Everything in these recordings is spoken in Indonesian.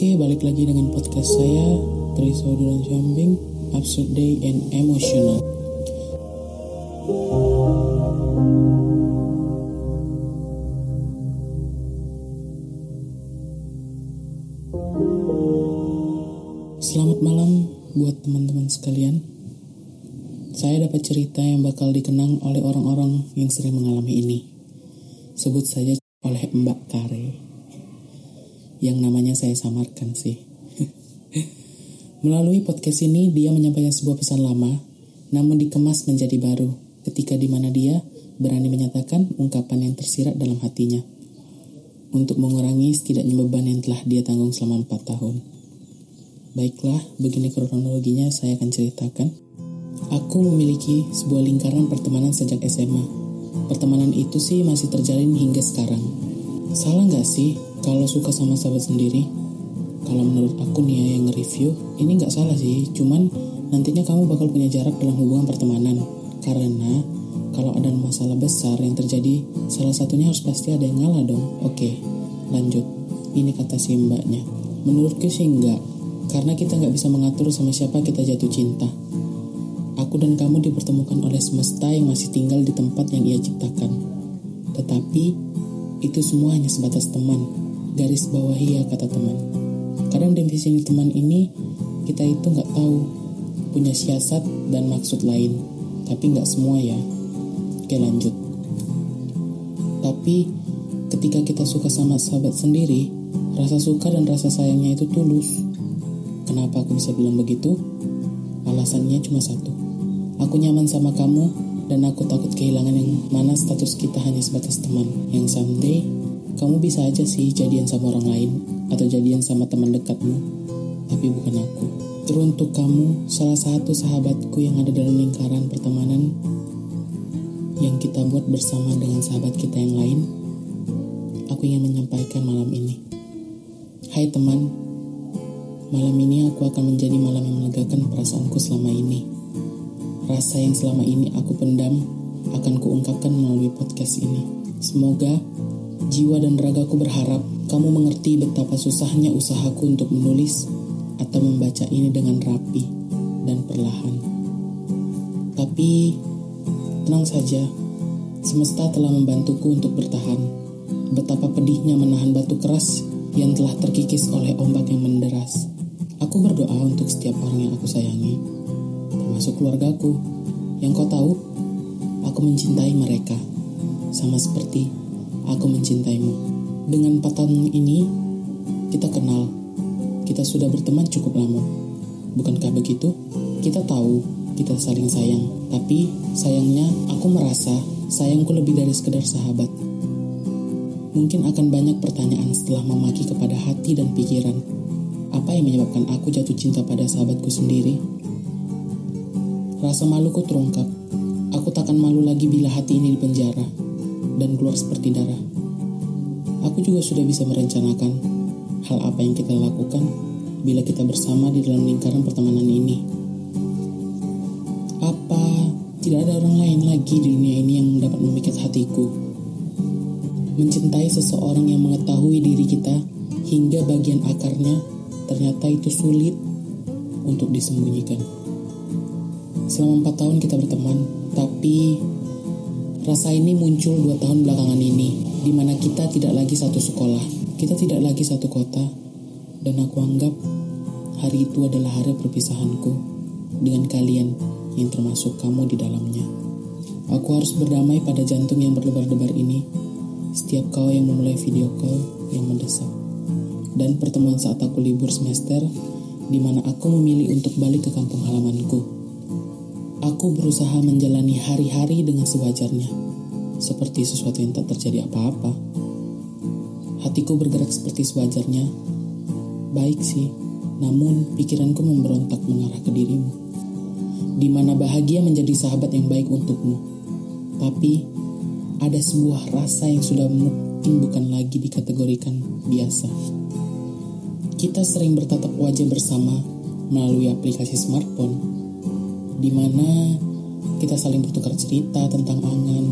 Oke, balik lagi dengan podcast saya, Trisaudulan Syambing, Absurd Day and Emotional. Selamat malam buat teman-teman sekalian. Saya dapat cerita yang bakal dikenang oleh orang-orang yang sering mengalami ini. Sebut saja oleh Mbak Kare. Yang namanya saya samarkan sih. Melalui podcast ini, dia menyampaikan sebuah pesan lama, namun dikemas menjadi baru, ketika di mana dia berani menyatakan ungkapan yang tersirat dalam hatinya, untuk mengurangi setidaknya beban yang telah dia tanggung selama 4 tahun. Baiklah, begini kronologinya saya akan ceritakan. Aku memiliki sebuah lingkaran pertemanan sejak SMA. Pertemanan itu sih masih terjalin hingga sekarang. Salah nggak sih kalau suka sama sahabat sendiri? Kalau menurut aku nih ya yang nge-review, ini nggak salah sih. Cuman nantinya kamu bakal punya jarak dalam hubungan pertemanan. Karena kalau ada masalah besar yang terjadi, salah satunya harus pasti ada yang ngalah dong. Oke, lanjut. Ini kata si mbaknya. Menurutku sih enggak, karena kita nggak bisa mengatur sama siapa kita jatuh cinta. Aku dan kamu dipertemukan oleh semesta yang masih tinggal di tempat yang ia ciptakan. Tetapi, itu semua hanya sebatas teman. Garis bawahi ya kata teman. Kadang definisi teman ini, kita itu nggak tahu. Punya siasat dan maksud lain. Tapi nggak semua ya. Oke lanjut. Tapi, ketika kita suka sama sahabat sendiri, rasa suka dan rasa sayangnya itu tulus Kenapa aku bisa bilang begitu? Alasannya cuma satu. Aku nyaman sama kamu dan aku takut kehilangan yang mana status kita hanya sebatas teman. Yang someday kamu bisa aja sih jadian sama orang lain atau jadian sama teman dekatmu, tapi bukan aku. Teruntuk kamu, salah satu sahabatku yang ada dalam lingkaran pertemanan yang kita buat bersama dengan sahabat kita yang lain, aku ingin menyampaikan malam ini. Hai teman, Malam ini aku akan menjadi malam yang melegakan perasaanku selama ini. Rasa yang selama ini aku pendam akan kuungkapkan melalui podcast ini. Semoga jiwa dan ragaku berharap kamu mengerti betapa susahnya usahaku untuk menulis atau membaca ini dengan rapi dan perlahan. Tapi tenang saja, semesta telah membantuku untuk bertahan. Betapa pedihnya menahan batu keras yang telah terkikis oleh ombak yang menderas. Aku berdoa untuk setiap orang yang aku sayangi, termasuk keluargaku. Yang kau tahu, aku mencintai mereka, sama seperti aku mencintaimu. Dengan empat tahun ini, kita kenal. Kita sudah berteman cukup lama. Bukankah begitu? Kita tahu kita saling sayang, tapi sayangnya aku merasa sayangku lebih dari sekedar sahabat. Mungkin akan banyak pertanyaan setelah memaki kepada hati dan pikiran apa yang menyebabkan aku jatuh cinta pada sahabatku sendiri? Rasa maluku terungkap. Aku takkan malu lagi bila hati ini dipenjara dan keluar seperti darah. Aku juga sudah bisa merencanakan hal apa yang kita lakukan bila kita bersama di dalam lingkaran pertemanan ini. Apa tidak ada orang lain lagi di dunia ini yang dapat memikat hatiku? Mencintai seseorang yang mengetahui diri kita hingga bagian akarnya ternyata itu sulit untuk disembunyikan. Selama empat tahun kita berteman, tapi rasa ini muncul dua tahun belakangan ini, di mana kita tidak lagi satu sekolah, kita tidak lagi satu kota, dan aku anggap hari itu adalah hari perpisahanku dengan kalian yang termasuk kamu di dalamnya. Aku harus berdamai pada jantung yang berdebar-debar ini, setiap kau yang memulai video call yang mendesak dan pertemuan saat aku libur semester di mana aku memilih untuk balik ke kampung halamanku. Aku berusaha menjalani hari-hari dengan sewajarnya, seperti sesuatu yang tak terjadi apa-apa. Hatiku bergerak seperti sewajarnya. Baik sih, namun pikiranku memberontak mengarah ke dirimu. Di mana bahagia menjadi sahabat yang baik untukmu. Tapi ada sebuah rasa yang sudah mungkin bukan lagi dikategorikan biasa. Kita sering bertatap wajah bersama melalui aplikasi smartphone, di mana kita saling bertukar cerita tentang angan.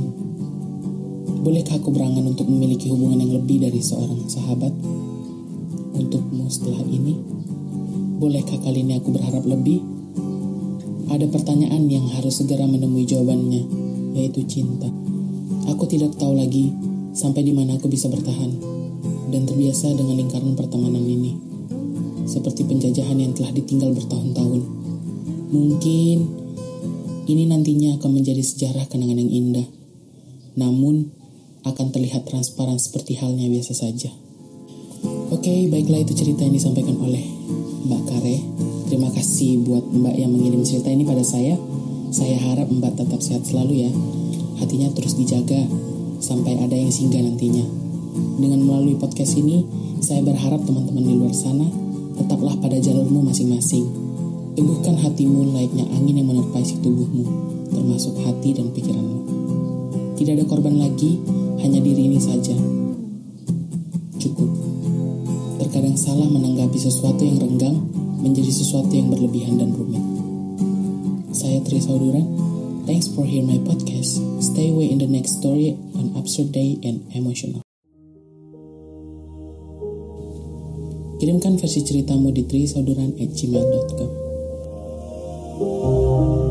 Bolehkah aku berangan untuk memiliki hubungan yang lebih dari seorang sahabat? untukmu setelah ini? Bolehkah kali ini aku berharap lebih? Ada pertanyaan yang harus segera menemui jawabannya, yaitu cinta. Aku tidak tahu lagi sampai di mana aku bisa bertahan dan terbiasa dengan lingkaran pertemanan ini. Seperti penjajahan yang telah ditinggal bertahun-tahun. Mungkin ini nantinya akan menjadi sejarah kenangan yang indah. Namun, akan terlihat transparan seperti halnya biasa saja. Oke, baiklah itu cerita yang disampaikan oleh Mbak Kare. Terima kasih buat Mbak yang mengirim cerita ini pada saya. Saya harap Mbak tetap sehat selalu ya. Hatinya terus dijaga sampai ada yang singgah nantinya. Dengan melalui podcast ini, saya berharap teman-teman di luar sana tetaplah pada jalurmu masing-masing. Teguhkan hatimu layaknya angin yang menerpa isi tubuhmu, termasuk hati dan pikiranmu. Tidak ada korban lagi, hanya diri ini saja. Cukup. Terkadang salah menanggapi sesuatu yang renggang menjadi sesuatu yang berlebihan dan rumit. Saya Tri Sauduran. Thanks for hearing my podcast. Stay away in the next story on Absurd Day and Emotional. Kirimkan versi ceritamu di trisauduran@gmail.com. Thank you.